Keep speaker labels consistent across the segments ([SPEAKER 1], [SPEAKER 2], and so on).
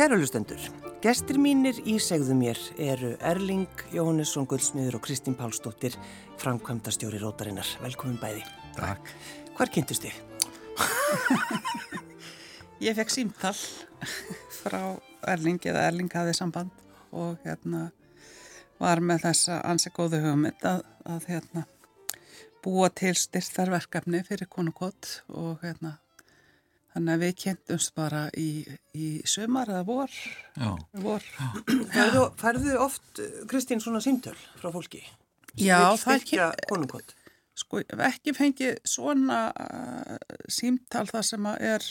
[SPEAKER 1] Kærulustendur, gestir mínir í segðu mér eru Erling Jóhannesson Guldsmiður og Kristín Pálsdóttir, framkvæmdastjóri Rótarinnar. Velkomin bæði.
[SPEAKER 2] Takk.
[SPEAKER 1] Hvar kynntust þið?
[SPEAKER 3] Ég fekk símtall frá Erling eða Erling hafið samband og hérna var með þessa ansi góðu hugmynd að, að hérna búa til styrtarverkefni fyrir konukott og hérna Þannig að við kynntumst bara í, í sömar eða vor.
[SPEAKER 2] Já.
[SPEAKER 3] vor.
[SPEAKER 1] Færðu, færðu oft, Kristín, svona símtöl frá fólki?
[SPEAKER 3] Já, það er
[SPEAKER 1] ekki... Konungkott?
[SPEAKER 3] Sko, ekki fengið svona uh, símtal þar sem að er,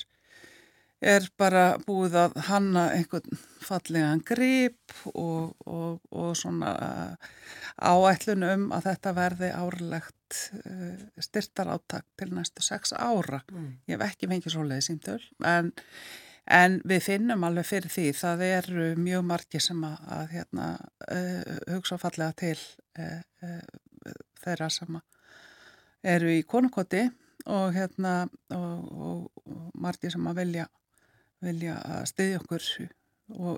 [SPEAKER 3] er bara búið að hanna einhvern fallegan grip og, og, og svona uh, áætlun um að þetta verði árlegt uh, styrtar áttak til næstu sex ára. Mm. Ég hef ekki fengið svo leiði símtöl en, en við finnum alveg fyrir því það eru mjög margi sem að, að hérna, uh, hugsa fallega til uh, uh, þeirra sem eru í konukoti og, hérna, og, margi sem að vilja, vilja stiðja okkur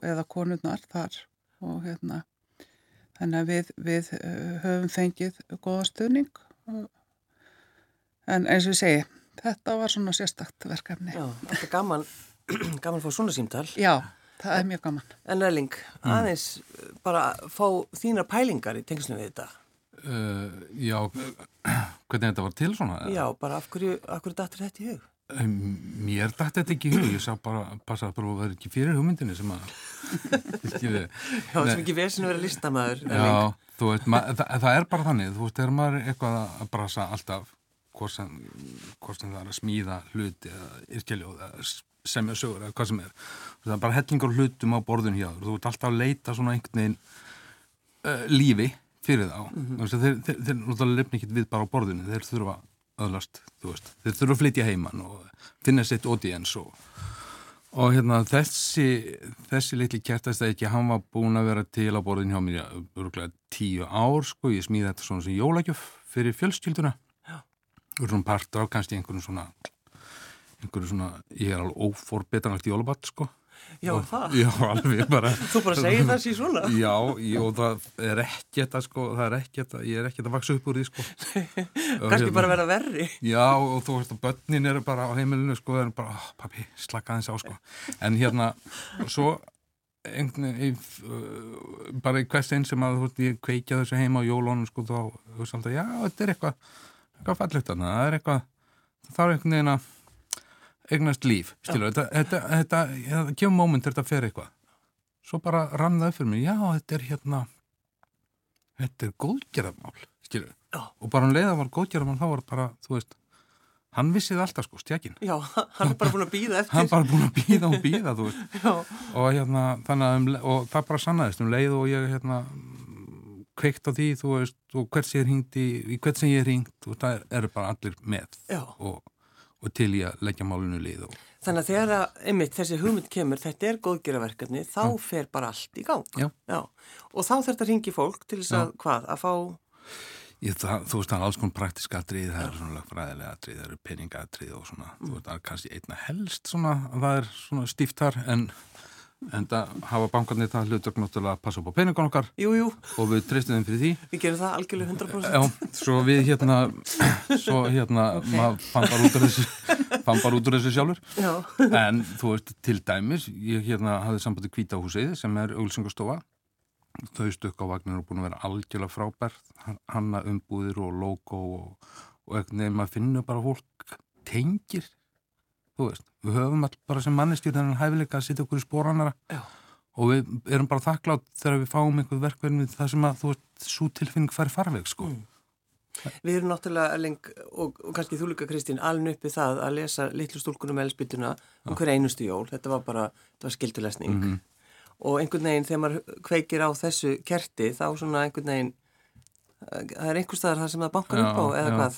[SPEAKER 3] eða konurnar þar og hérna Þannig að við, við höfum fengið góða stuðning en eins og ég segi, þetta var svona sérstakt verkefni.
[SPEAKER 1] Já, þetta er gaman, gaman að fá svona símtal.
[SPEAKER 3] Já, það er mjög gaman.
[SPEAKER 1] En Erling, mm. aðeins bara fá þína pælingar í tengslum við þetta.
[SPEAKER 2] Uh, já, hvernig þetta var til svona?
[SPEAKER 1] Já, bara af hverju, af hverju dættir þetta í hug?
[SPEAKER 2] Mér dætti þetta ekki í hug, ég sá bara passa að bara vera ekki fyrir hugmyndinni sem að
[SPEAKER 1] Já, sem ekki vesinu verið listamæður
[SPEAKER 2] Já, þú veit, það, það er bara þannig. Þú veist, þegar maður er eitthvað að brasa alltaf hvort sem, hvort sem það er að smíða hluti eða yrkjaljóð eða semja sögur eða hvað sem er. Það er bara hellingar hlutum á borðun hjá þú ert alltaf að leita svona einhvern veginn uh, lífi fyrir þá. Mm -hmm. þeir, þeir, þeir náttúrulega lefna ekki við bara á borðinu, þeir þurfa öðlast, þú veist, þeir þurfa að flytja heimann og finna sitt audience og, og hérna þessi þessi litli kertastæki, hann var búin að vera til á borðin hjá mér örgulega tíu ár, sko, ég smíði þetta svona sem jólagjöf fyrir fjölskylduna. Og svona partur á kannski einhvern svona einhvern svona, ég er alveg óforbetanlegt jólabatt, sko
[SPEAKER 1] Já, og, það?
[SPEAKER 2] Já, alveg bara
[SPEAKER 1] Þú bara segir það sér svona?
[SPEAKER 2] Já, og það er ekki þetta sko, það er ekki þetta, ég er ekki þetta að vaksa upp úr því sko
[SPEAKER 1] Kanski hérna, bara vera verri
[SPEAKER 2] Já, og þú veist, og börnin eru bara á heimilinu sko, það er bara, oh, pappi, slaka aðeins á sko En hérna, svo einhvern veginn uh, bara í hvers einn sem að þú veist, ég kveikja þessu heima á jólónum sko, þá, þú veist, alltaf, já, þetta er eitthvað eitthvað fallegt þarna, það er eitthvað það er einhvern veginn að eignast líf, skilur, þetta, þetta, þetta, þetta kemur móment þetta fer eitthvað. Svo bara rannaði fyrir mig, já, þetta er hérna þetta er góðgerðarmál, skilur
[SPEAKER 1] já.
[SPEAKER 2] og bara hann um leiða var góðgerðarmál, þá var bara, þú veist hann vissið alltaf sko, stjækin
[SPEAKER 1] já, hann er bara búin að býða eftir.
[SPEAKER 2] Hann er bara búin að býða og býða, þú veist. Og hérna, þannig að um, og það bara sannaðist um leið og ég hérna kveikt á því, þú veist, og hvert sem ég er hringt í, í hvert sem ég er hringt og það eru bara allir með og og til í að leggja málinu lið og...
[SPEAKER 1] Þannig að þegar að, einmitt, þessi hugmynd kemur þetta er góðgeraverkefni, þá Já. fer bara allt í gang.
[SPEAKER 2] Já.
[SPEAKER 1] Já. Og þá þurft að ringi fólk til þess að, hvað, að fá...
[SPEAKER 2] Ég, það, þú veist, það er alls konar praktisk atrið, það eru svona fræðilega atrið, það eru peningatrið og svona, mm. þú veist, það er kannski einna helst svona, það er svona stíftar en en það hafa bankarnir það hlutur náttúrulega að passa upp á peningun okkar.
[SPEAKER 1] Jú, jú.
[SPEAKER 2] og við treystum þeim fyrir því.
[SPEAKER 1] Við gerum það algjörlega 100%
[SPEAKER 2] Já, svo við hérna svo hérna, okay. maður fann bara út úr þessu fann bara út úr þessu sjálfur.
[SPEAKER 1] Já.
[SPEAKER 2] en þú veist, til dæmis ég hérna hafði sambandi kvítahúsið sem er auglsingarstofa þau stökk á vagninu og búin að vera algjörlega frábært hanna umbúðir og logo og, og eitthvað nefn að finna bara fólk tengir þú veist, við höfum all bara sem mannistjur þennan hæfileika að sitja okkur í spóranara
[SPEAKER 1] Já.
[SPEAKER 2] og við erum bara þakklátt þegar við fáum einhver verkverðin við það sem að þú veist, svo tilfinning fær farveg sko. Mm.
[SPEAKER 1] Við erum náttúrulega Erling, og, og kannski þú líka Kristín alveg uppið það að lesa litlu stúlkunum elspýtuna um hver einustu jól þetta var bara, þetta var skildulesning mm -hmm. og einhvern veginn þegar maður kveikir á þessu kerti þá svona einhvern veginn það er einhver staðar það sem það bankar já, upp á eða já. hvað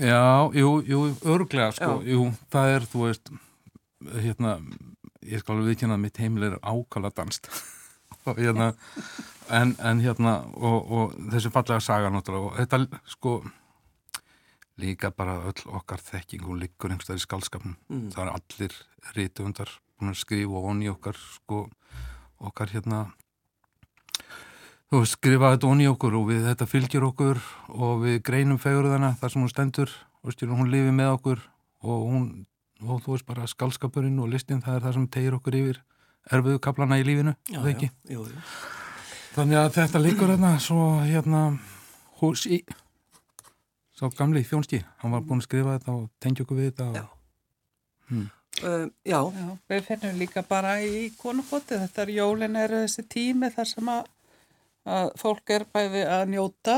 [SPEAKER 2] Já, jú, jú, örglega sko, Já. jú, það er, þú veist hérna, ég skal alveg viðkynna að mitt heimil er ákala danst og hérna en, en hérna, og, og þessi fallega saga náttúrulega, og þetta, sko líka bara öll okkar þekking og liggur einhverstað í skaldskapnum
[SPEAKER 1] Mm.
[SPEAKER 2] það er allir rítuundar búin að skrifa og onni okkar sko, okkar hérna þú veist, skrifa þetta onni okkur og við þetta fylgjur okkur og við greinum fegurðana þar sem hún stendur og stjórn hún lifi með okkur og hún, og þú veist bara skaldskapurinn og listin það er það sem tegir okkur yfir erfiðu kaplana í lífinu,
[SPEAKER 1] Já,
[SPEAKER 2] það ekki
[SPEAKER 1] já, jú, jú.
[SPEAKER 2] Þannig að þetta liggur hérna svo hérna hús í sá gamli þjónski, hann var búin að skrifa þetta og tengja okkur við þetta og,
[SPEAKER 1] Já. Uh, já,
[SPEAKER 3] Já, við finnum líka bara í konukoti, þetta er jólin er þessi tími þar sem að, að fólk er bæði að njóta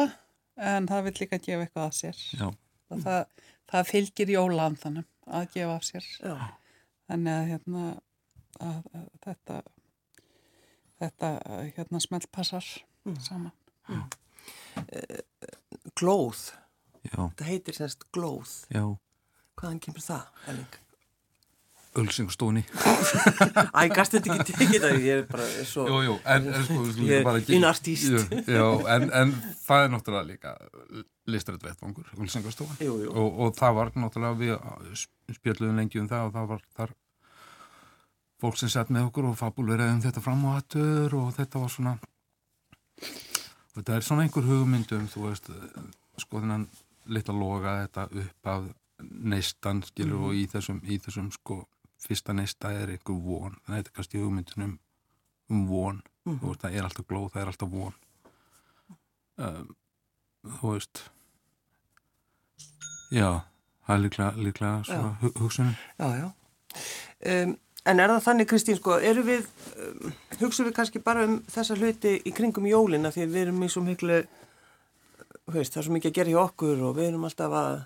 [SPEAKER 3] en það vil líka gefa eitthvað af sér.
[SPEAKER 2] Já.
[SPEAKER 3] Og það, það fylgir jólandanum að gefa af sér.
[SPEAKER 1] já,
[SPEAKER 3] Þannig að hérna að, að þetta þetta hérna smeltpassar
[SPEAKER 1] Mm.
[SPEAKER 3] saman.
[SPEAKER 1] glóð
[SPEAKER 2] já,
[SPEAKER 1] þetta heitir semst glóð
[SPEAKER 2] já
[SPEAKER 1] hvaðan kemur það, Elling?
[SPEAKER 2] Ölsingstóni
[SPEAKER 1] Æ, gast þetta ekki tekið það ég er bara svo
[SPEAKER 2] Jú, jú, en, en sko
[SPEAKER 1] Ég er
[SPEAKER 2] bara ekki-
[SPEAKER 1] inartíst.
[SPEAKER 2] Jú, en, en það er náttúrulega líka listrætt vettvangur,
[SPEAKER 1] jú.
[SPEAKER 2] og, og það var náttúrulega við spjöldluðum lengi um það og það var þar fólk sem sett með okkur og fabuleraði um þetta fram og hattur og þetta var svona og þetta er svona einhver hugmyndum þú veist, sko þennan litla loga þetta upp af neistan, skilur, og í þessum í þessum, sko, fyrsta neista er einhver von, það er kannski hugmyndun um, von, þú veist, það er alltaf glóð, það er alltaf von. Um, þú veist já, það er líklega, líklega svona hu hugsunum
[SPEAKER 1] Já, já. Um, en er það þannig, Kristín, sko, eru við, um, hugsaum við kannski bara um þessa hluti í kringum jólina því að við erum í svo miklu, þú veist, það er svo mikið að gera hjá okkur og við erum alltaf að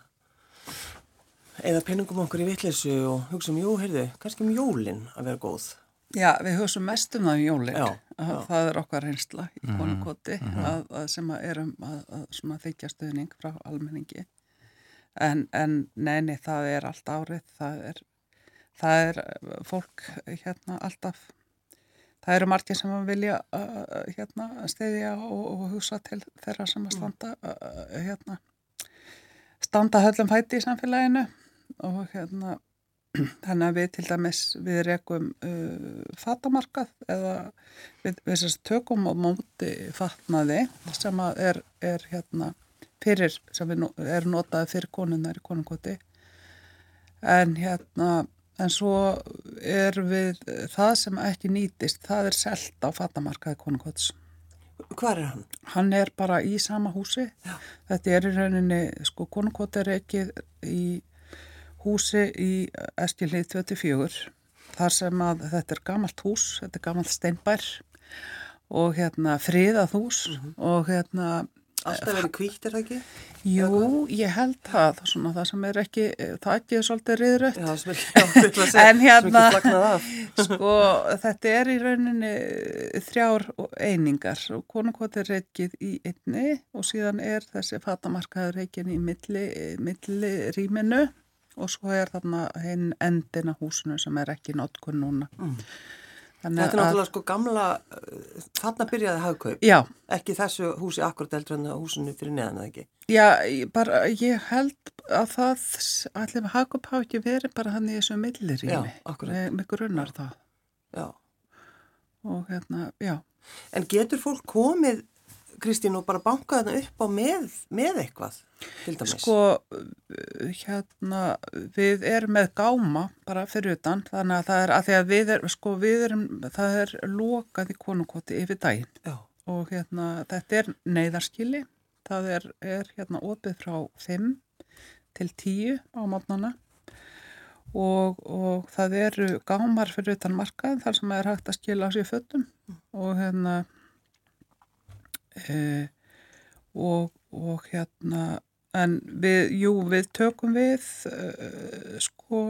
[SPEAKER 1] eða penningum okkur í vitleysu og hugsa um, jú, heyrðu, kannski um jólin að vera góð.
[SPEAKER 3] Já, við höfum mest um það í jólin.
[SPEAKER 1] Já, já.
[SPEAKER 3] Það er okkar reynsla í konukoti að, að sem að erum að, að þykja stuðning frá almenningi. En, en neini, það er allt árið, það er, það er uh, fólk hérna alltaf, það eru margir sem að vilja uh, hérna stiðja og, og hugsa til þeirra sem að standa, uh, hérna, standa höllum fæti í samfélaginu og hérna þannig að við til dæmis við rekum uh, fatamarkað eða við, við sérst tökum á móti fatnaði sem er, er hérna fyrir sem við, no- er notaði fyrir konunnar í konungoti en hérna en svo er við það sem ekki nýtist það er selt á fatamarkaði konungots
[SPEAKER 1] Hvar er hann?
[SPEAKER 3] hann er bara í sama húsi
[SPEAKER 1] Já.
[SPEAKER 3] þetta er í rauninni sko konungoti er ekki í húsi í Eskilið 24 þar sem að þetta er gamalt hús þetta er gamalt steinbær og hérna friðað hús og hérna
[SPEAKER 1] Alltaf verið kvítt, er það ekki?
[SPEAKER 3] jú, ég held það svona það sem er ekki, það ekki er svolítið riðrött
[SPEAKER 1] Já, sem ekki, að segja,
[SPEAKER 3] En hérna-
[SPEAKER 1] ekki
[SPEAKER 3] sko, þetta er í rauninni þrjár einingar og konungoti er reikið í einni og síðan er þessi fatamarkaður reikin í milli, milli rýminu og svo er þarna hinn endina húsinu sem er ekki notkun núna. Þannig
[SPEAKER 1] Þetta er náttúrulega sko gamla, þarna byrjaði hagkaup,
[SPEAKER 3] Já,
[SPEAKER 1] ekki þessu húsi akkurat eldur en húsinu fyrir neðan það ekki.
[SPEAKER 3] já, ég bara, ég held að það, allir með hagkup hafi ekki verið bara hann í þessu millirými.
[SPEAKER 1] Já, akkúrat.
[SPEAKER 3] Mig, mig grunnar það.
[SPEAKER 1] Já.
[SPEAKER 3] Og hérna, já.
[SPEAKER 1] En getur fólk komið, Kristín, og bara bankað þarna upp á með, með eitthvað, til dæmis?
[SPEAKER 3] Sko, uh, hérna, við erum með gáma bara fyrir utan, þannig að það er að því að við erum, sko, við erum, það er lokað í konukoti yfir daginn.
[SPEAKER 1] Já,
[SPEAKER 3] og hérna, þetta er neyðarskili, það er, er hérna opið frá 5 til 10 á mótnana og, og það eru gámar fyrir utan markað þar sem er hægt að skila á sér fötum. Og hérna e, og, og hérna en við, jú, við tökum við uh, sko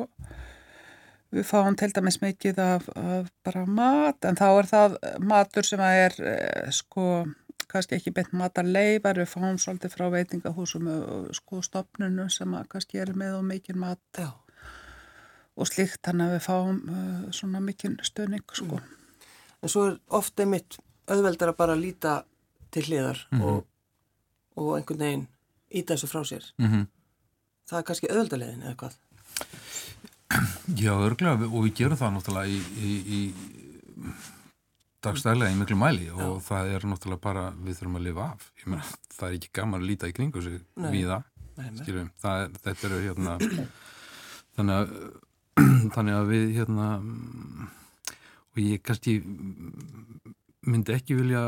[SPEAKER 3] við fáum til dæmis mikið af, af bara mat en þá er það matur sem er uh, sko kannski ekki beint matarleifar, við fáum svolítið frá veitingahúsum sko stopnunu sem að kannski er með og mikið mat
[SPEAKER 1] já.
[SPEAKER 3] og slíkt þannig að við fáum uh, svona mikið stöðning sko.
[SPEAKER 1] En svo er ofta einmitt auðveldar að bara líta til hliðar og, og einhvern veginn íta þessu frá sér.
[SPEAKER 2] mm -hmm.
[SPEAKER 1] það er kannski öðuldalegin eða hvað?
[SPEAKER 2] Já, örglega og við gerum það náttúrulega í, í, í dagstælega í miklu mæli og Já. það er náttúrulega bara við þurfum að lifa af. Meina, það er ekki gaman að líta í kringu sig Nei. við það, skiljum. Þetta eru hérna, þannig að, þannig að við hérna, og ég kannski myndi ekki vilja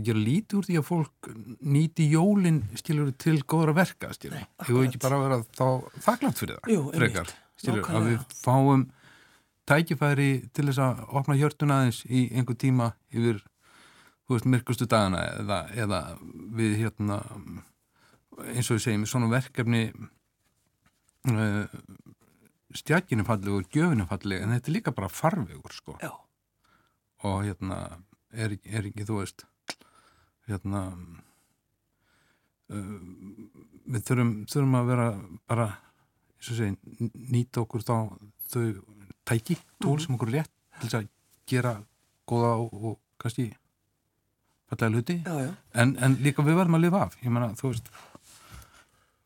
[SPEAKER 2] gera lítið úr því að fólk nýti jólinn, til góðra verka, skiljur. Þú hefur ekki bara verið þá þakklátt fyrir það,
[SPEAKER 1] Jú,
[SPEAKER 2] frekar. Skilur, að við fáum tækifæri til þess að opna hjörtun aðeins í einhver tíma yfir, þú veist, myrkustu dagana eða, eða við hérna eins og við segjum, svona verkefni uh, eh, stjækinu falli og gjöfinu falli en þetta er líka bara farvegur sko
[SPEAKER 1] Já.
[SPEAKER 2] og hérna er, er ekki, þú veist hérna uh, við þurfum, þurfum að vera bara segi, nýta okkur þá þau tæki, tól mm. sem okkur rétt til þess að gera góða og, og kannski fallega hluti.
[SPEAKER 1] Já, já.
[SPEAKER 2] En, en líka við verðum að lifa af. Ég menna, þú veist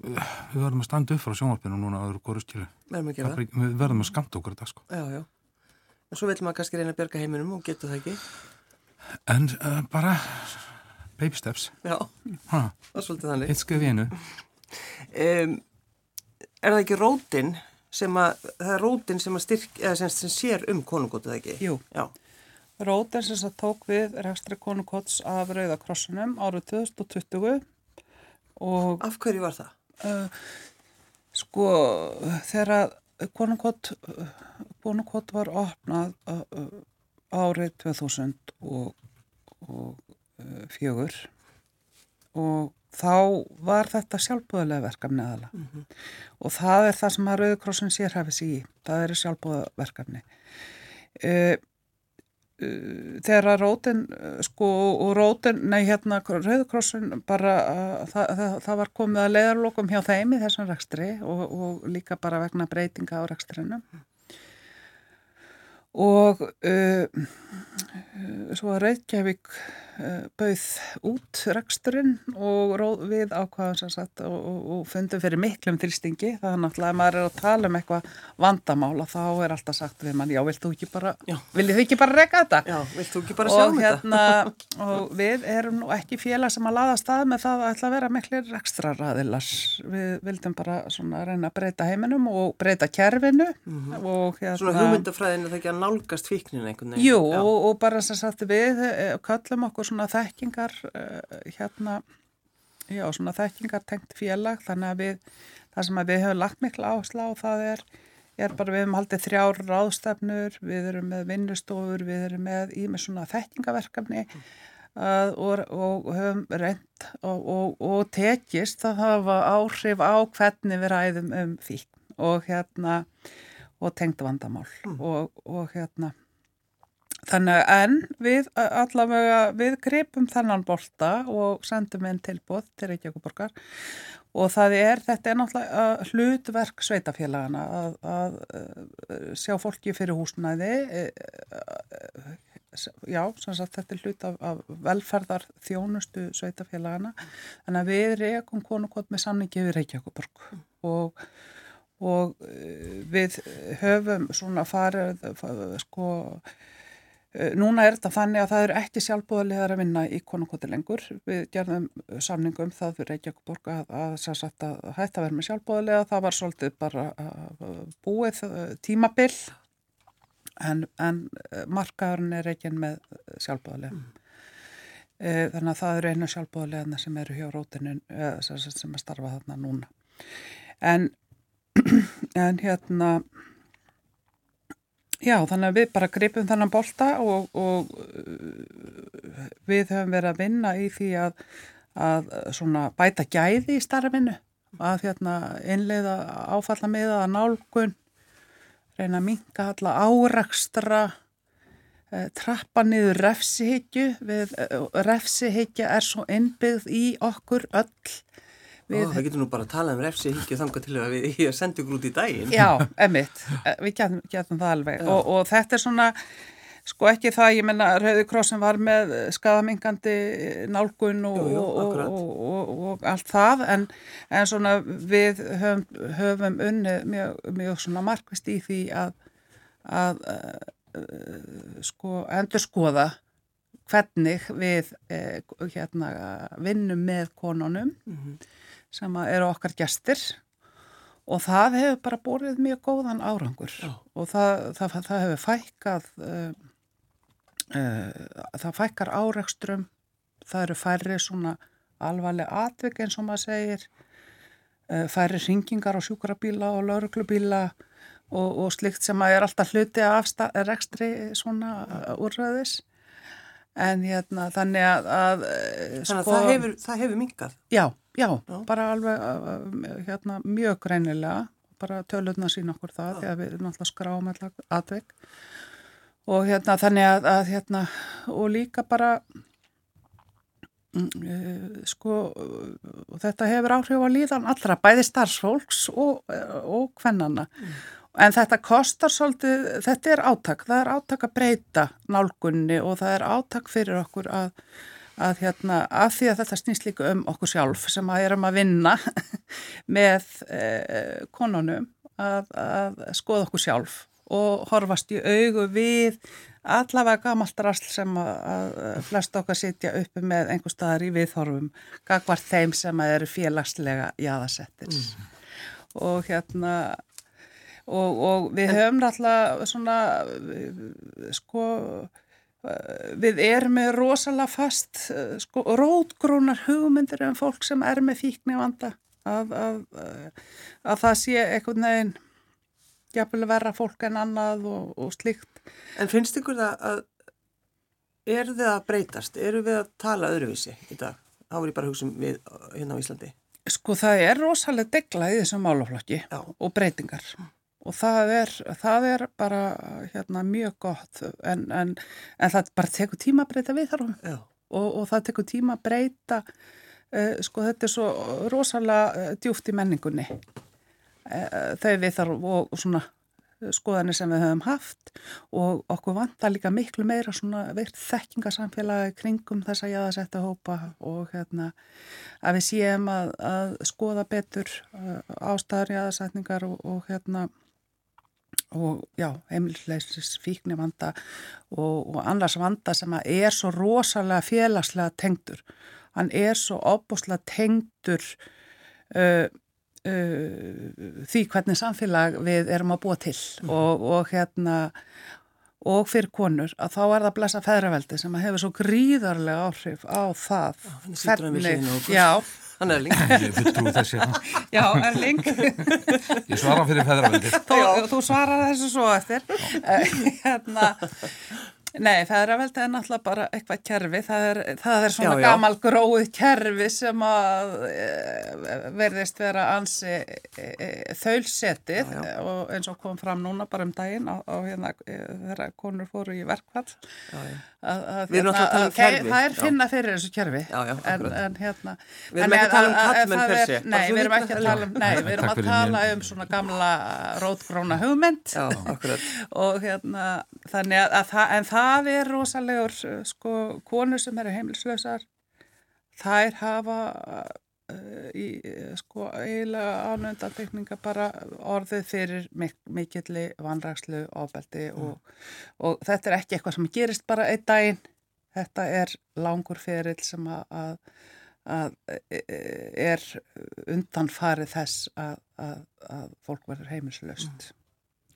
[SPEAKER 2] við verðum að standa upp frá sjónvarpinu núna að það eru góru skilu við verðum að skamta okkur þetta sko.
[SPEAKER 1] Já, og svo vil maður kannski reyna að björga heiminum og geta það ekki
[SPEAKER 2] en uh, bara baby steps
[SPEAKER 1] já,
[SPEAKER 2] ha.
[SPEAKER 1] það er svolítið þannig
[SPEAKER 2] í einu
[SPEAKER 1] um er það ekki rótin sem að, það er rótin sem að styrk, eða sem, sem sér um konungótið ekki?
[SPEAKER 3] Jú.
[SPEAKER 1] Já.
[SPEAKER 3] Rótin sem það tók við rekstri konungóts af Rauðakrossunum árið 2020 og...
[SPEAKER 1] Af hverju var það?
[SPEAKER 3] Uh, sko, þegar konungót, konungót var opnað uh, árið 2000 og, og uh, þá var þetta sjálfbúðulega verkefni aðala mm -hmm. og það er það sem að Rauðkrossin sér hafið sér í, það eru sjálfbúðuverkefni uh, uh, þegar að rótin sko og rótin, nei hérna Rauðkrossin bara uh, það, það, það var komið að leiðarlokum hjá þeim í þessum rekstri og, og líka bara vegna breytinga á rekstrinu og svo að Reykjavík Eh, bauð út reksturinn og við ákvaðum sagt, og, og, og fundum fyrir miklum þrýstingi það er náttúrulega að maður er að tala um eitthvað vandamála þá er alltaf sagt við mann já, vilt þú ekki bara, viljið þið ekki bara reyka þetta?
[SPEAKER 1] Já, vilt þú ekki bara sjá
[SPEAKER 3] um hérna, þetta? og við erum nú ekki félag sem að laða stað með það að ætla að vera miklir ekstraræðilar við vildum bara svona reyna að breyta heiminum og breyta kerfinu mm -hmm. og
[SPEAKER 1] hérna Svona hugmyndafræðinu þegar ekki að nálgast fíkninu einhvern veginn
[SPEAKER 3] og, og bara sem sagt við eh, kallum okkur og svona þekkingar uh, hérna, já svona þekkingar tengt félag þannig að við, það sem við hefum lagt miklu áherslu á það er, er bara við hefum haldið þrjár ráðstefnur, við erum með vinnustofur, við erum með í með svona þekkingaverkefni uh, og, og höfum reynd og, og tekist að hafa áhrif á hvernig við ræðum um fíkn og hérna og tengt vandamál mm. og hérna Þannig en við allavega, við gripum þennan bolta og sendum einn tilbúð til Reykjavíkuborgar og það er, þetta er náttúrulega hlutverk sveitafélagana að, að, að sjá fólki fyrir húsnæði, e, e, já, sem sagt þetta er hlut af, af velferðar þjónustu sveitafélagana, þannig að við reykum konukot með samningi við Reykjavíkuborg og og e, við höfum svona farið sko núna er þetta þannig að það eru ekki sjálfbúðarlegar að vinna í konungkoti lengur. Við gerðum samningum það fyrir Reykjavík að, að, að, að hætta vera með sjálfbúðarlega. Það var svolítið bara búið eh, tímabill en, en eh, markaðurinn er ekki með sjálfbúðarlega. Mm. Þannig að það eru einu sjálfbúðarlega sem eru hjá rótinu sem er starfað þarna núna. En, en hérna Já, þannig að við bara gripum þennan bolta og, og uh, við höfum verið að vinna í því að, að bæta gæði í starfinu, að hérna, innleiða áfalla með að nálgun, reyna að minka alla árakstra, eh, trappa niður refsihyggju, eh, refsihyggja er svo innbyggð í okkur öll
[SPEAKER 1] Við, Ó, það getur nú bara að tala um refsi ekki þanga til að við ég sendi ykkur út í daginn.
[SPEAKER 3] Já, emitt, við getum, getum það alveg. Og, og þetta er svona, Sko ekki það, ég menna Rauði Krossin var með skadamingandi nálgun og,
[SPEAKER 1] Jú, jú,
[SPEAKER 3] og, og, allt það en, en svona við höfum, höfum unnið mjög, mjög svona markvist í því að, að uh, sko endur skoða hvernig við eh, hérna vinnum með konunum.
[SPEAKER 1] Mhm.
[SPEAKER 3] Sem eru okkar gestir. Og það hefur bara borðið mjög góðan árangur.
[SPEAKER 1] Já.
[SPEAKER 3] og það, það, það hefur fækkað uh, uh, það fækkar árekstrum. Það eru færri svona alvarleg atvik eins og maður segir. Uh, færri ringingar á sjúkrabíla og lauruglubíla og, og slikt sem að er alltaf hluti af rekstri svona úrræðis en hérna þannig að, að uh,
[SPEAKER 1] Þannig að það hefur, hefur minkað.
[SPEAKER 3] Já, já,
[SPEAKER 1] Já.
[SPEAKER 3] bara alveg uh, hérna, mjög greinilega, bara tölurna sín okkur það, því að við náttúrulega skráum alltaf atvik. Og hérna þannig að, að hérna, og líka bara mm, uh, sko og þetta hefur áhrif á líðan allra, bæði starfsfólks og, og hvennana en þetta kostar svolítið, þetta er átak, það er átak að breyta nálgunni og það er átak fyrir okkur að að hérna, af því að þetta snýst líka um okkur sjálf sem að erum að vinna með eh, konunum að, að skoða okkur sjálf og horfast í augu við allavega gamalt rasl sem að, að flest okkar sitja uppi með einhver staðar í viðhorfum gagvart þeim sem að eru félagslega jáðasettir og hérna og, og við höfum náttúrulega svona sko við erum með rosalega fast sko, rótgrónar hugmyndir um fólk sem er með fíkni vanda að, að, að það sé einhvern veginn jafnvel verra fólk en annað og, og slíkt
[SPEAKER 1] En finnst ykkur það að eru þið að breytast? Eru við að tala öðruvísi í dag? Þá er ég bara að hugsa um við hérna á Íslandi.
[SPEAKER 3] Sko það er rosalega degla í þessum málaflokki
[SPEAKER 1] Já.
[SPEAKER 3] og breytingar og það er, það er bara hérna, mjög gott. En, en, en það bara tekur tíma að breyta við
[SPEAKER 1] Já.
[SPEAKER 3] og, og það tekur tíma að breyta uh, sko þetta er svo rosalega uh, djúft í menningunni. Uh, þau við þarf og, og svona skoðanir sem við höfum haft. Og okkur vantar líka miklu meira svona veirt þekkingarsamfélagi kringum þessa jáðasetta hópa. Og hérna að við séum að, að skoða betur ástæður jáðasetningar og, og hérna og já, heimilsleysis fíkni vanda og, og annars vanda sem að er svo rosalega félagslega tengdur. Hann er svo óbúslega tengdur uh, uh, því hvernig samfélag við erum að búa til og, og hérna og fyrir konur að þá er það blessa feðraveldi sem að hefur svo gríðarlega áhrif á það
[SPEAKER 1] hann situr hann við hliðina á okkur.
[SPEAKER 3] já,
[SPEAKER 1] Hann er líka.
[SPEAKER 2] Ég vil trú þessi hérna.
[SPEAKER 3] já, Erling
[SPEAKER 2] Ég svara fyrir feðraveldi.
[SPEAKER 3] þú, þú svarar þessu svo eftir Eh, hérna Nei, feðraveldi er náttúrulega bara eitthvað kerfi, það er, það er svona
[SPEAKER 1] Já, já.
[SPEAKER 3] gamal gróið kerfi sem að e, verðist vera ansi e, e, þaulsetið og eins og kom fram núna bara um daginn á, á hérna e, þegar konur fóru í að,
[SPEAKER 1] Við erum náttúrulega að tala um kerfi,
[SPEAKER 3] Það er finna fyrir þessu kerfi. En, en hérna
[SPEAKER 1] Við erum ekki að tala um
[SPEAKER 3] er-
[SPEAKER 1] se, bara
[SPEAKER 3] Nei, við erum ekki að tala um Nei, við erum
[SPEAKER 2] Takk
[SPEAKER 3] að
[SPEAKER 2] fyrir
[SPEAKER 3] tala um svona gamla rótgróna hugmynd. Og hérna þannig að það, en það er rosalegur uh, sko, konur sem eru heimilslausar þær hafa uh, í uh, sko eiginlega ánöndatekninga bara orðið fyrir mik mikilli vanrakslu ofbeldi og, og þetta er ekki eitthvað sem gerist bara einn daginn. Þetta er langur ferill sem að, að að e- e- er undanfarið þess að, að, að fólk verður heimilslaust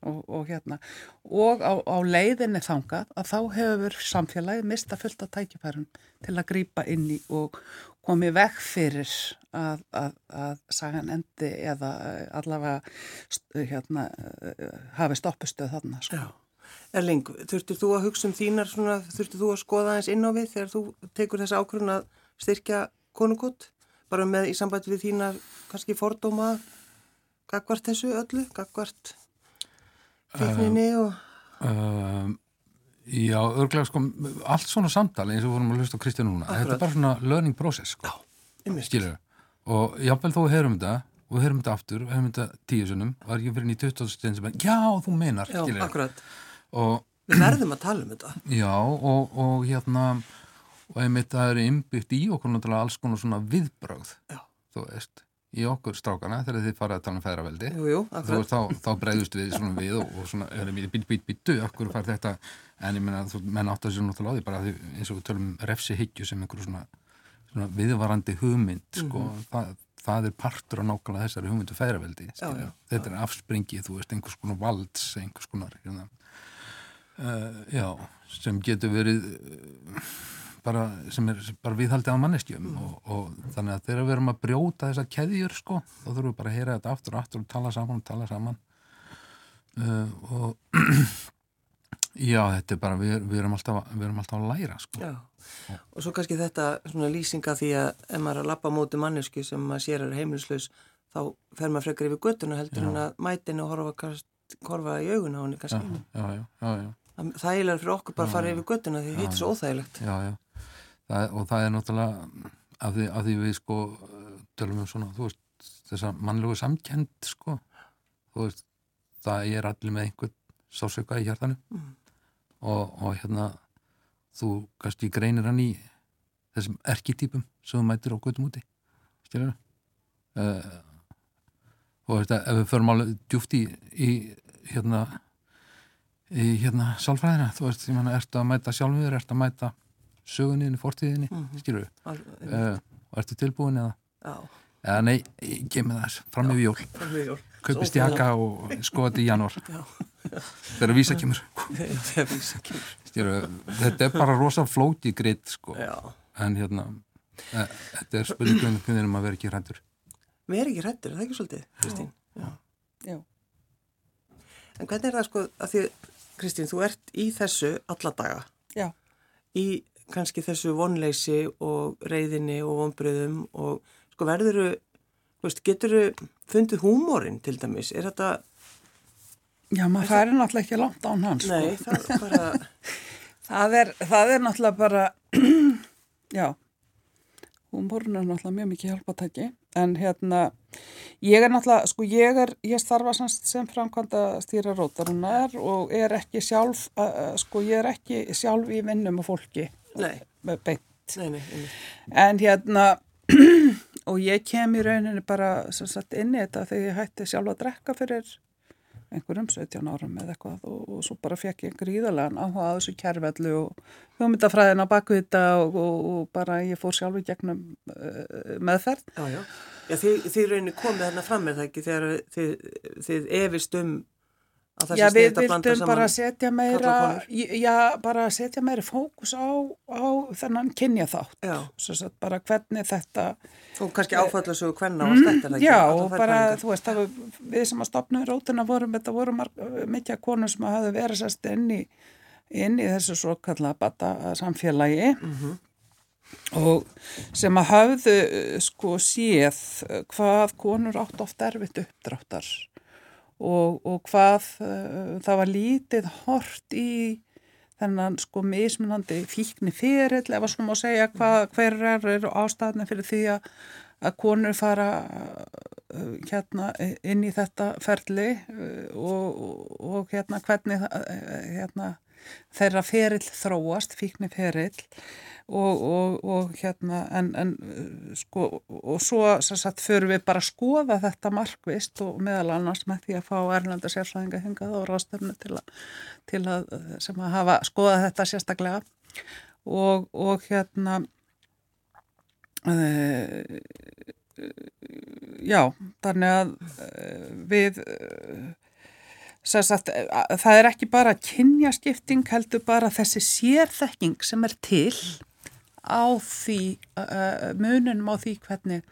[SPEAKER 3] og, og hérna og á, á leiðinni þangað að þá hefur samfélagið mista fullt af tækifærum til að grípa inn í og komi veg fyrir að, að, að sagan endi eða eh, allavega st- hérna, eh, hafi stoppustöð þarna sko.
[SPEAKER 1] Erling, þurftir þú að hugsa um þínar svona, þurftir þú að skoða eins inn á við þegar þú tekur þessa ákvörðun að styrkja konungótt? Bara með í sambandi við þínar kannski fordóma gagvart þessu öllu, gagvart fíkninni og...
[SPEAKER 2] Um, já, örglega sko, allt svona samtali eins og við vorum að hlusta á Kristján núna, þetta er bara svona learning process, sko,
[SPEAKER 1] Einmitt.
[SPEAKER 2] skilur og jáfnvel þó við heyrum þetta og við heyrum þetta aftur, við heyrum þetta tíu sunnum var ekki fyrir ný 20. stund sem er, já, þú meinar,
[SPEAKER 1] Já,
[SPEAKER 2] skilur
[SPEAKER 1] akkurat.
[SPEAKER 2] og
[SPEAKER 1] við verðum að tala um þetta
[SPEAKER 2] Já, og, og hérna og einmitt það eru innbyggt í okkur náttúrulega alls konar svona viðbrögð
[SPEAKER 1] Já.
[SPEAKER 2] þú veist, í okkur strákana þegar þið farið að tala um feðraveldi.
[SPEAKER 1] Jú, jú,
[SPEAKER 2] þú
[SPEAKER 1] akkurat.
[SPEAKER 2] þá, þá breyðust við svona við og, og svona, erum við být, být, býtu, okkur fær þetta? En ég meina, þú menn átt að sér náttúrulega á því bara því, eins og við tölum um refsi hyggju sem einhverju svona, svona viðvarandi hugmynd, sko, það, það er partur á nákvæmlega þessari hugmyndu feðraveldi
[SPEAKER 1] Já, já.
[SPEAKER 2] þetta er afspringið, þú veist, einhvers konar valds, einhvers konar hérna, uh, já, sem getur verið uh, bara, sem er bara viðhaldið á manneskjum og, og þannig að þegar við erum að brjóta þessar keðjur sko, þá þurfum við bara að heyra þetta aftur og aftur og tala saman og tala saman uh, og já, þetta er bara við, við, erum alltaf, við erum alltaf að læra sko
[SPEAKER 1] Já, og svo kannski þetta svona lýsinga því að ef maður er að lappa móti mannesku sem maður sér er heimilislaus þá fer maður frekar yfir göttuna heldur
[SPEAKER 2] Já.
[SPEAKER 1] en að mætinu og horfa, horfa í auguna á henni
[SPEAKER 2] já,
[SPEAKER 1] kannski.
[SPEAKER 2] já, já, já, já.
[SPEAKER 1] Það það er eiginlega fyrir okkur bara að fara
[SPEAKER 2] Já,
[SPEAKER 1] yfir göttuna því hitt er svo óþægilegt.
[SPEAKER 2] já, já. Það, og það er náttúrulega af því, af því við sko tölum um svona, þú veist, þessa mannlegu samkend sko, þú veist það er allir með einhvern sásauka í hjartanu.
[SPEAKER 1] Mm.
[SPEAKER 2] og, og hérna þú kannski greinir hann í þessum erkitýpum sem þú mætir á göttum úti skilur uh, og veist, ef við förum alveg djúft í, í hérna í hérna sálfræðina þú veist, ég manna, ertu að mæta sjálfur ertu að mæta sögunniðinni, fortíðinni mm
[SPEAKER 1] Mhm.
[SPEAKER 2] skilur við, uh, og ertu tilbúin eða,
[SPEAKER 1] Já,
[SPEAKER 2] eða nei, kemur þess fram yfir jól,
[SPEAKER 1] það er
[SPEAKER 2] kaupist jakka og skoða þetta í janúar.
[SPEAKER 1] Já,
[SPEAKER 2] þegar vísa kemur.
[SPEAKER 1] Þegar vísa kemur.
[SPEAKER 2] skilur, við, þetta er bara rosa flóti gritt sko,
[SPEAKER 1] Já,
[SPEAKER 2] en hérna e, þetta er spurningum hvernig um að vera ekki hrættur
[SPEAKER 1] við erum ekki hrættir, er það ekki svolítið, Kristín? Já.
[SPEAKER 3] Já.
[SPEAKER 1] En hvernig er það sko að því, Kristín, þú ert í þessu alla daga,
[SPEAKER 3] Já,
[SPEAKER 1] í kannski þessu vonleysi og reyðinni og vonbröðum og sko verðuru, veist, geturðu fundið húmórin til dæmis, er þetta,
[SPEAKER 3] já maður færi náttúrulega ekki langt án hans. sko.
[SPEAKER 1] nei, það er bara,
[SPEAKER 3] Það er, það er náttúrulega bara, já, húmórun er náttúrulega mjög mikið hjálpatæki, en hérna, ég er náttúrulega, sko ég er, ég starfa sem, sem framkvæmda stýra rótarinnar og er ekki sjálf, uh, sko ég er ekki sjálf í vinnum og fólki beint.
[SPEAKER 1] nei, nei, nei.
[SPEAKER 3] En hérna, og ég kem í rauninni bara sagt inn í þetta þegar ég hætti sjálf að drekka fyrir einhverjum 17 árum eða eitthvað og, og svo bara fekk ég gríðarlegan áhuga á þessu kærvellu og hugmyndafræðina baku þetta og, og, og bara ég fór sjálf í gegnum uh, meðferð.
[SPEAKER 1] Já, já. Já, þið, þið rauninni komið þarna fram er það ekki þegar þið, þið efist um að það
[SPEAKER 3] Já, við
[SPEAKER 1] að
[SPEAKER 3] vildum bara setja meira, já, bara setja meira fókus á, á þennan kynja þátt. Svo sagt bara hvernig þetta
[SPEAKER 1] og kannski áfallasögu hvenna og stættar það ekki.
[SPEAKER 3] Já, og bara, þú veist, var, við sem að stopna rótina vorum, þetta voru af konur sem hafði verið sérst inn í, inn í þessu svo kalla bata samfélagi
[SPEAKER 1] Mhm.
[SPEAKER 3] og sem að hafðu sko séð hvað konur átt oft erfitt uppdráttar og, og hvað uh, það var lítið hort í þennan sko mismunandi fíkni fyrirl ef að svo má segja hvað, hver er, er ástæðan fyrir því að, að konur fara uh, hérna inn í þetta ferli uh, og, og, hérna hvernig hérna, þeirra ferill þróast, fíkni ferill og, og, og hérna en, en uh, sko og svo sagt förum við bara að skoða þetta markvist og meðal annars með því að fá erlenda sérfræðinga hingað og ráðstöfnu til að, til að uh, sem að hafa skoðað þetta sérstaklega. Og, og hérna uh, já, þannig að uh, við sem sagt, það er ekki bara kynjaskipting heldur bara þessi sérþekking sem er til á því uh, mununum á því hvernig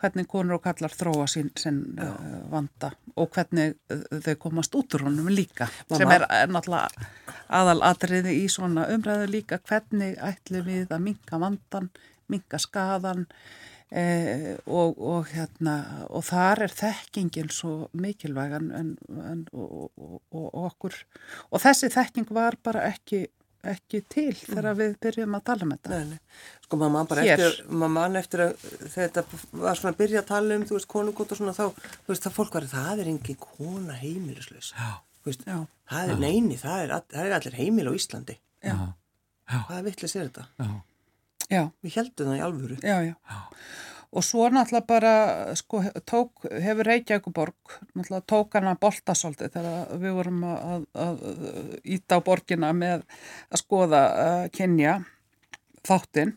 [SPEAKER 3] hvernig konur og kallar þróa sín, sín uh, vanda og hvernig þau komast út úr honum líka
[SPEAKER 1] Mamma.
[SPEAKER 3] sem er, er náttúrulega aðal atriði í svona umræðu líka. Hvernig ætlum við að minka vandan, minka skadan eh, og, og, hérna, og þar er þekkingin svo mikilvæg en, en, og, og, og okkur. Og þessi þekking var bara ekki ekki til þegar við byrjum að tala um þetta.
[SPEAKER 1] Nei, nei. Sko maður man bara
[SPEAKER 3] Hér.
[SPEAKER 1] eftir, maður man eftir að þetta var svona að byrja að tala um, þú veist, konukot og svona þá, þú veist, það fólk var, það er engin kona heimilislaus.
[SPEAKER 2] Já.
[SPEAKER 3] Já.
[SPEAKER 1] það er neini, það er, all, það er allir heimil á Íslandi.
[SPEAKER 3] Já.
[SPEAKER 1] Hvaða vittlis er þetta?
[SPEAKER 2] Já.
[SPEAKER 3] Já,
[SPEAKER 1] Við heldum það í alvöru.
[SPEAKER 3] já, já. Og svo náttúrulega bara, sko, tók, hefur Reykjavíkuborg, náttúrulega tók hana boltasóldi þegar við vorum að, að, að íta á borgina með að skoða uh, kynja þáttinn.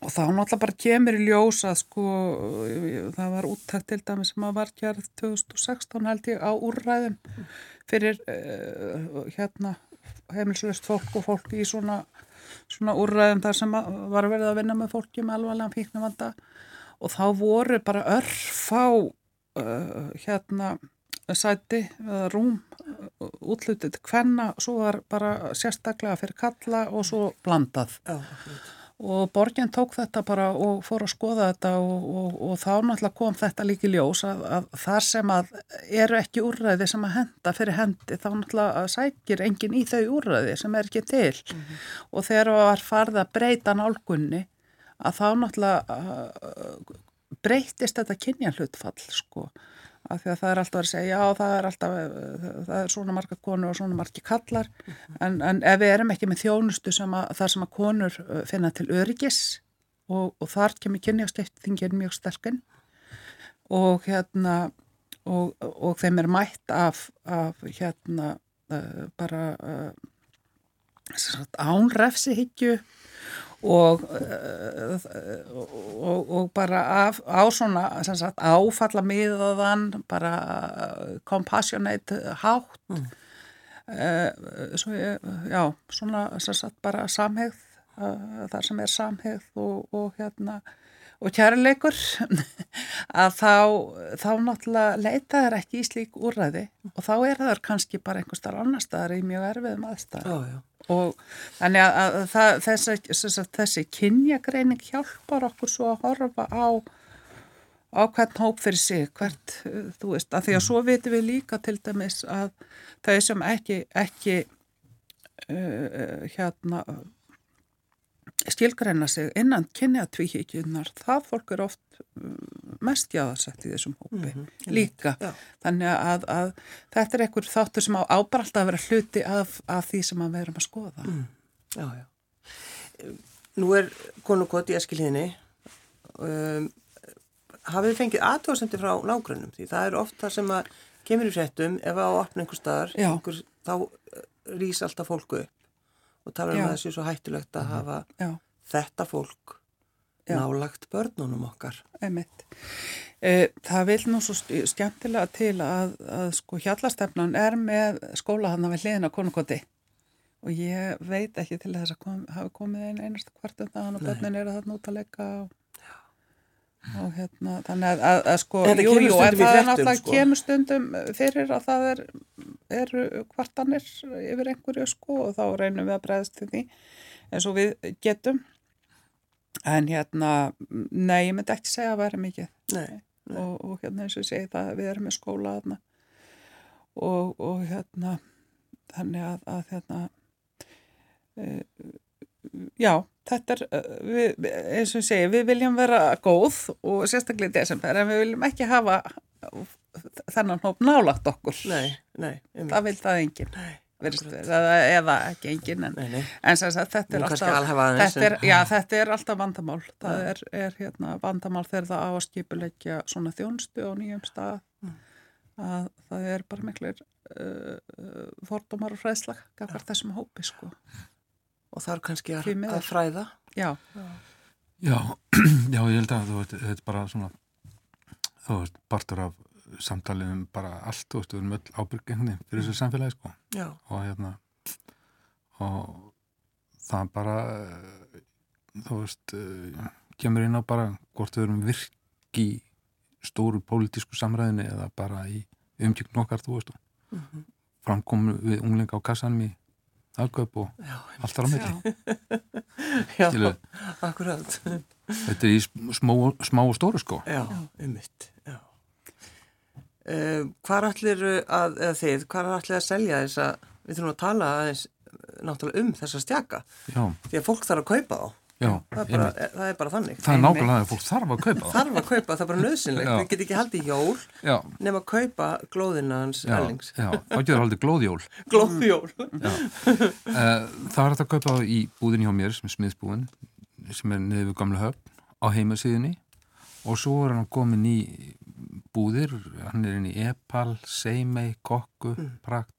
[SPEAKER 3] Og þá náttúrulega bara kemur í ljós að sko, það var úttækt til dæmis sem að var gerð 2016 held ég á úrræðum fyrir uh, hérna heimilslöst fólk og fólk í svona, svona úrræðum þar sem var verið að vinna með fólki með alvarlega fíknumvanda og þá voru bara örfá uh, hérna sæti eða rúm uh, útlutið hvenna, svo var bara sérstaklega fyrir kalla og svo blandað
[SPEAKER 1] Já, akkurat.
[SPEAKER 3] Og borginn tók þetta bara og fór að skoða þetta og, og, og þá náttúrulega kom þetta líki ljós að, að þar sem að eru ekki úrræði sem að henda fyrir hendi þá náttúrulega sækir enginn í þau úrræði sem er ekki til. Og þegar það var farið að breyta nálgunni að þá náttúrulega uh, breytist þetta kynja hlutfall sko af því að það er alltaf að segja, já það er alltaf það er svona marga konur og svona margi kallar en, en ef við erum ekki með þjónustu sem að, þar sem að konur uh, finna til öryggis og, og þar kemur kynjastiftingin mjög sterkinn og hérna og, og þeim er mætt af, af hérna uh, bara uh, sagt, ánrefsihyggju og, uh, og, og bara af, á svona sagt, áfalla miðaðan bara compassionate hátt mm. uh, svo, já, svona sagt, bara samhegð þar sem er samhegð og, og hérna og kærleikur að þá, þá náttúrulega leita þær ekki í slík úrræði og þá er þær kannski bara einhver starf annar staðar í mjög erfiðum aðstæðar. Og þannig að, að það, þessi, þessi, þessi kynjagreining hjálpar okkur svo að horfa á á hvern hóp fyrir sig, hvert, uh, þú veist, að því að svo vitum við líka til dæmis að þau sem ekki, ekki uh, hérna skilgreina sig innan kynjatvíkjunar, það fólk er oft mest jáðarsett í þessum hópi mm -hmm. líka.
[SPEAKER 1] Já.
[SPEAKER 3] Þannig að, að þetta er einhver þáttur sem á ábralt að vera hluti af, af því sem við erum að skoða.
[SPEAKER 1] Mm. Já, já. Nú er konukot í eskilíðinni. Um, hafið þið fengið aðtóðsendir frá nágrunum? Því það er oft það sem að kemur í fréttum ef að opna einhver staðar, þá rýs alltaf fólku upp og tala um að þessi svo hættulegt að hafa
[SPEAKER 3] Já.
[SPEAKER 1] þetta fólk
[SPEAKER 3] Já.
[SPEAKER 1] nálagt börnunum okkar.
[SPEAKER 3] Einmitt. Eh, Það vil nú svo skemmtilega til að, að sko hjallastefnan er með skóla hann við hliðina á konukoti og ég veit ekki til þess að kom, hafi komið einn einasta kvart um það og
[SPEAKER 1] Nei.
[SPEAKER 3] börnin eru þarna út að leika og, og hérna þannig að, að, að sko jú, jú, en það er náttúrulega
[SPEAKER 1] sko.
[SPEAKER 3] kemur stundum fyrir að það er, eru kvartanir yfir einhverju sko og þá reynum við að bregðast til því eins og við getum en hérna nei, ég myndi ekki segja að vera mikið
[SPEAKER 1] Nei, nei.
[SPEAKER 3] og, og hérna eins og ég segi það við erum með skóla þarna og, og hérna þannig að, að hérna e, já, þetta er eh, við, eins og ég segi, við viljum vera góð og sérstaklega í desember en við viljum ekki hafa þennan hóp nálagt okkur
[SPEAKER 1] nei, nei. einmitt.
[SPEAKER 3] það vil það enginn
[SPEAKER 1] Nei,
[SPEAKER 3] vera, eða, eða ekki enginn en,
[SPEAKER 1] Nei, nei.
[SPEAKER 3] en sagt, þetta er alltaf þetta er, já, þetta er alltaf vandamál það
[SPEAKER 1] Já.
[SPEAKER 3] er, er hérna, vandamál þegar það á að skipuleggja svona þjónstu á nýjum stað
[SPEAKER 1] Mm.
[SPEAKER 3] að það er bara miklir uh, uh, fordómar og fræðslag gafar þessum hópi sko
[SPEAKER 1] Og það er kannski að, að fræða.
[SPEAKER 3] já,
[SPEAKER 2] Já, já, ég held að þú veist, þetta er bara svona, þú veist, partur af samtalið um bara allt, þú veist, við erum öll ábyrgenni fyrir þessu samfélagi, sko,
[SPEAKER 1] Já,
[SPEAKER 2] og hérna, og það bara, þú veist, eh, kemur inn á bara hvort við erum virk í stóru pólitísku samræðinni eða bara í umkjökn okkar, þú veist, og
[SPEAKER 1] Mhm.
[SPEAKER 2] framkomu við unglinga á kassanum í aðgöp og
[SPEAKER 1] já,
[SPEAKER 2] allt á milli.
[SPEAKER 1] já,
[SPEAKER 2] Skilur.
[SPEAKER 1] akkurat.
[SPEAKER 2] Þetta er í sm- smá, smá og stóru, sko.
[SPEAKER 1] Já, ummitt, já. Uh, hvar allir að, eða þið, hvar allir að selja þess að, við þurfum að tala aðeins eh, náttúrulega um þessa stjaka,
[SPEAKER 2] Já,
[SPEAKER 1] því að fólk þarf að kaupa þá.
[SPEAKER 2] Já,
[SPEAKER 1] það er bara, það er bara þannig.
[SPEAKER 2] Það er nákvæmlega að fólk þarf að kaupa það.
[SPEAKER 1] Þarf að kaupa, það er bara nöðsynlegt. Við getum ekki haldið jól
[SPEAKER 2] Já,
[SPEAKER 1] nema að kaupa glóðina hans
[SPEAKER 2] já, þá getur haldið glóðjól.
[SPEAKER 1] Glóðjól.
[SPEAKER 2] Eh, Það er að kaupa það í búðinni hjá mér sem er smiðsbúin sem er niður við gamla höfn á heimasíðinni og svo er hann komin í búðir, hann er inn í Epal, Seimei, Kokku, Prakt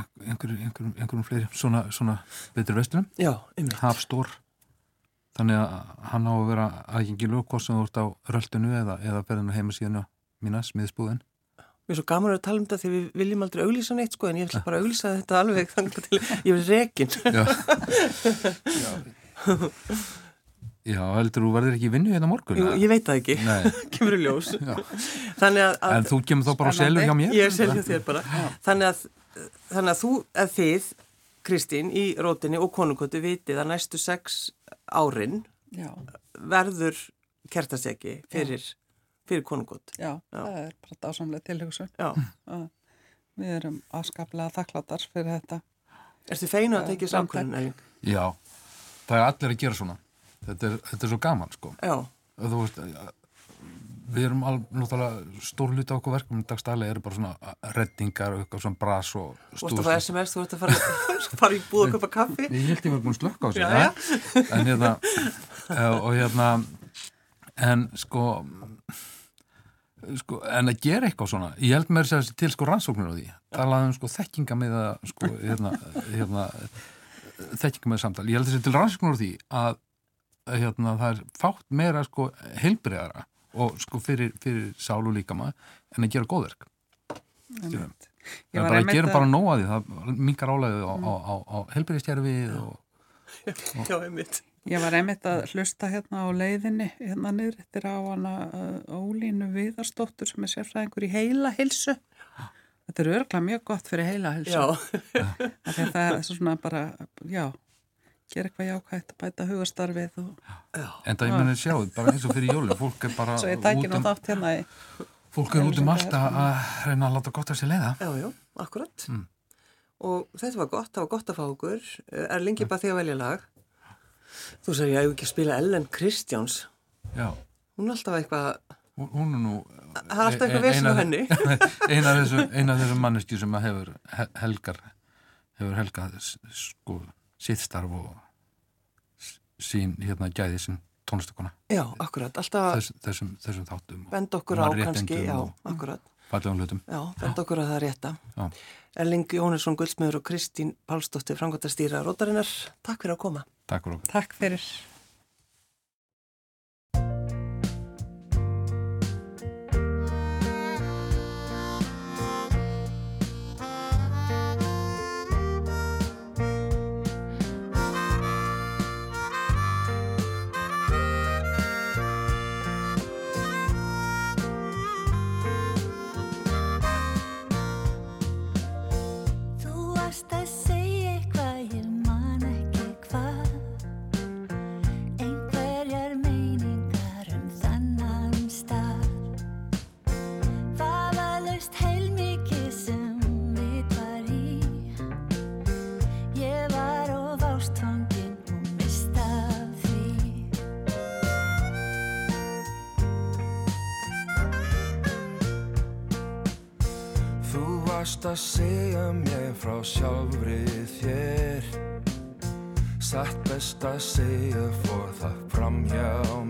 [SPEAKER 2] einhverjum, einhverjum, einhverjum fleiri svona, svona betur vestunum
[SPEAKER 1] Já.
[SPEAKER 2] Hafstór þannig að hann á að vera aðgengilur hvort sem þú ert á röldinu eða, eða ferðin á heimasíðinu mína, smiðsbúðin
[SPEAKER 1] Mér er svo gaman að tala um þetta því við viljum aldrei auglýsa neitt sko en ég ætla bara að auglýsa þetta alveg þannig til ég verði rekin.
[SPEAKER 2] Já Já, heldur þú verður ekki vinnu hérna morgun?
[SPEAKER 1] Jú, ég veit það ekki, kemur í ljós.
[SPEAKER 2] já.
[SPEAKER 1] Þannig að,
[SPEAKER 2] En
[SPEAKER 1] að
[SPEAKER 2] þú kemur þá bara og selur hjá mér?
[SPEAKER 1] ég selja þér bara. Þannig að, þannig að þú, að þið, Kristín, í rótinni og konungötu vitið að næstu sex árin
[SPEAKER 3] Já,
[SPEAKER 1] verður kertasteki fyrir, fyrir konungötu.
[SPEAKER 3] já, það er bara dásamlega.
[SPEAKER 1] Já.
[SPEAKER 3] að Við erum afskaplega þakklátar fyrir þetta.
[SPEAKER 1] Ertu feinu að tekið
[SPEAKER 3] Framtak.
[SPEAKER 1] samkvæmum, Erling?
[SPEAKER 2] Já, það er allir að gera svona. Þetta er, þetta er svo gaman, sko.
[SPEAKER 1] Já,
[SPEAKER 2] Þú veist, við erum alveg náttúrulega stór hluti á okkur verkum dagstælega eru bara svona reddingar og eitthvað svona bras og
[SPEAKER 1] þú ert að fá SMS, þú ert að fara, fara í búð að köpa kaffi.
[SPEAKER 2] Ég held ég var búin að slökka á þessu
[SPEAKER 1] Já, já.
[SPEAKER 2] En hérna og hérna en sko sko, en að gera eitthvað svona ég held mér sér til sko rannsóknir á því. Talaði um sko þekkinga með að sko, hérna, hérna þekkinga með samtal, ég held þessi til rannsóknir á því að að, hérna, það er fátt meira sko heilbriðara og sko fyrir, fyrir sál og líkama en að gera góðverk er bara að gera bara nóg að því, það mingar álæðið á, á, á, á heilbriðstjærfið og
[SPEAKER 1] Já, einmitt.
[SPEAKER 3] Ég var einmitt að hlusta hérna á leiðinni hérna niður eftir á hana uh, Ólínu Viðarsdóttur sem er sérfræðingur í heila hilsu. Þetta er örglega mjög gott fyrir heila hilsu.
[SPEAKER 1] Já,
[SPEAKER 3] Það er svona bara, já, gera eitthvað jákvægt að bæta hugastarfið og
[SPEAKER 2] En það ég meni sjáu, bara eins og fyrir jólum, fólk er bara
[SPEAKER 3] ég
[SPEAKER 2] út um,
[SPEAKER 3] hérna í.
[SPEAKER 2] fólk er út um allt að að reyna að láta gott að sér leiða.
[SPEAKER 1] já, já, akkurat.
[SPEAKER 2] Mm.
[SPEAKER 1] Og þetta var gott, það var gott að fá okkur. Er lengi bara því að velja lag. Þú sagði, ég hef ekki að spila Ellen Kristjáns.
[SPEAKER 2] Já,
[SPEAKER 1] Hún er alltaf eitthvað,
[SPEAKER 2] hún, er nú...
[SPEAKER 1] það er alltaf eitthvað vesen á henni.
[SPEAKER 2] Eina af þessu, ein af þessu manneski sem að hefur he- helgar, hefur helgað s- sko sitt starf og sín hérna gæði sem tónlistakona.
[SPEAKER 1] Já, akkurat, alltaf
[SPEAKER 2] Þess, þessum, þessum þáttum. og
[SPEAKER 1] benda okkur á kannski, já, akkurat.
[SPEAKER 2] Fallegum hlutum.
[SPEAKER 1] Já, benda okkur að það er rétta.
[SPEAKER 2] Já.
[SPEAKER 1] Erling Jónesson Guldsmiður og Kristín Pálsdóttir, frangværtastýra Rótarinnar. Takk fyrir að koma.
[SPEAKER 2] Takk fyrir.
[SPEAKER 3] Takk fyrir.
[SPEAKER 4] Að segja
[SPEAKER 5] mér frá sjálfri þér. Satt best að segja fór það fram hjá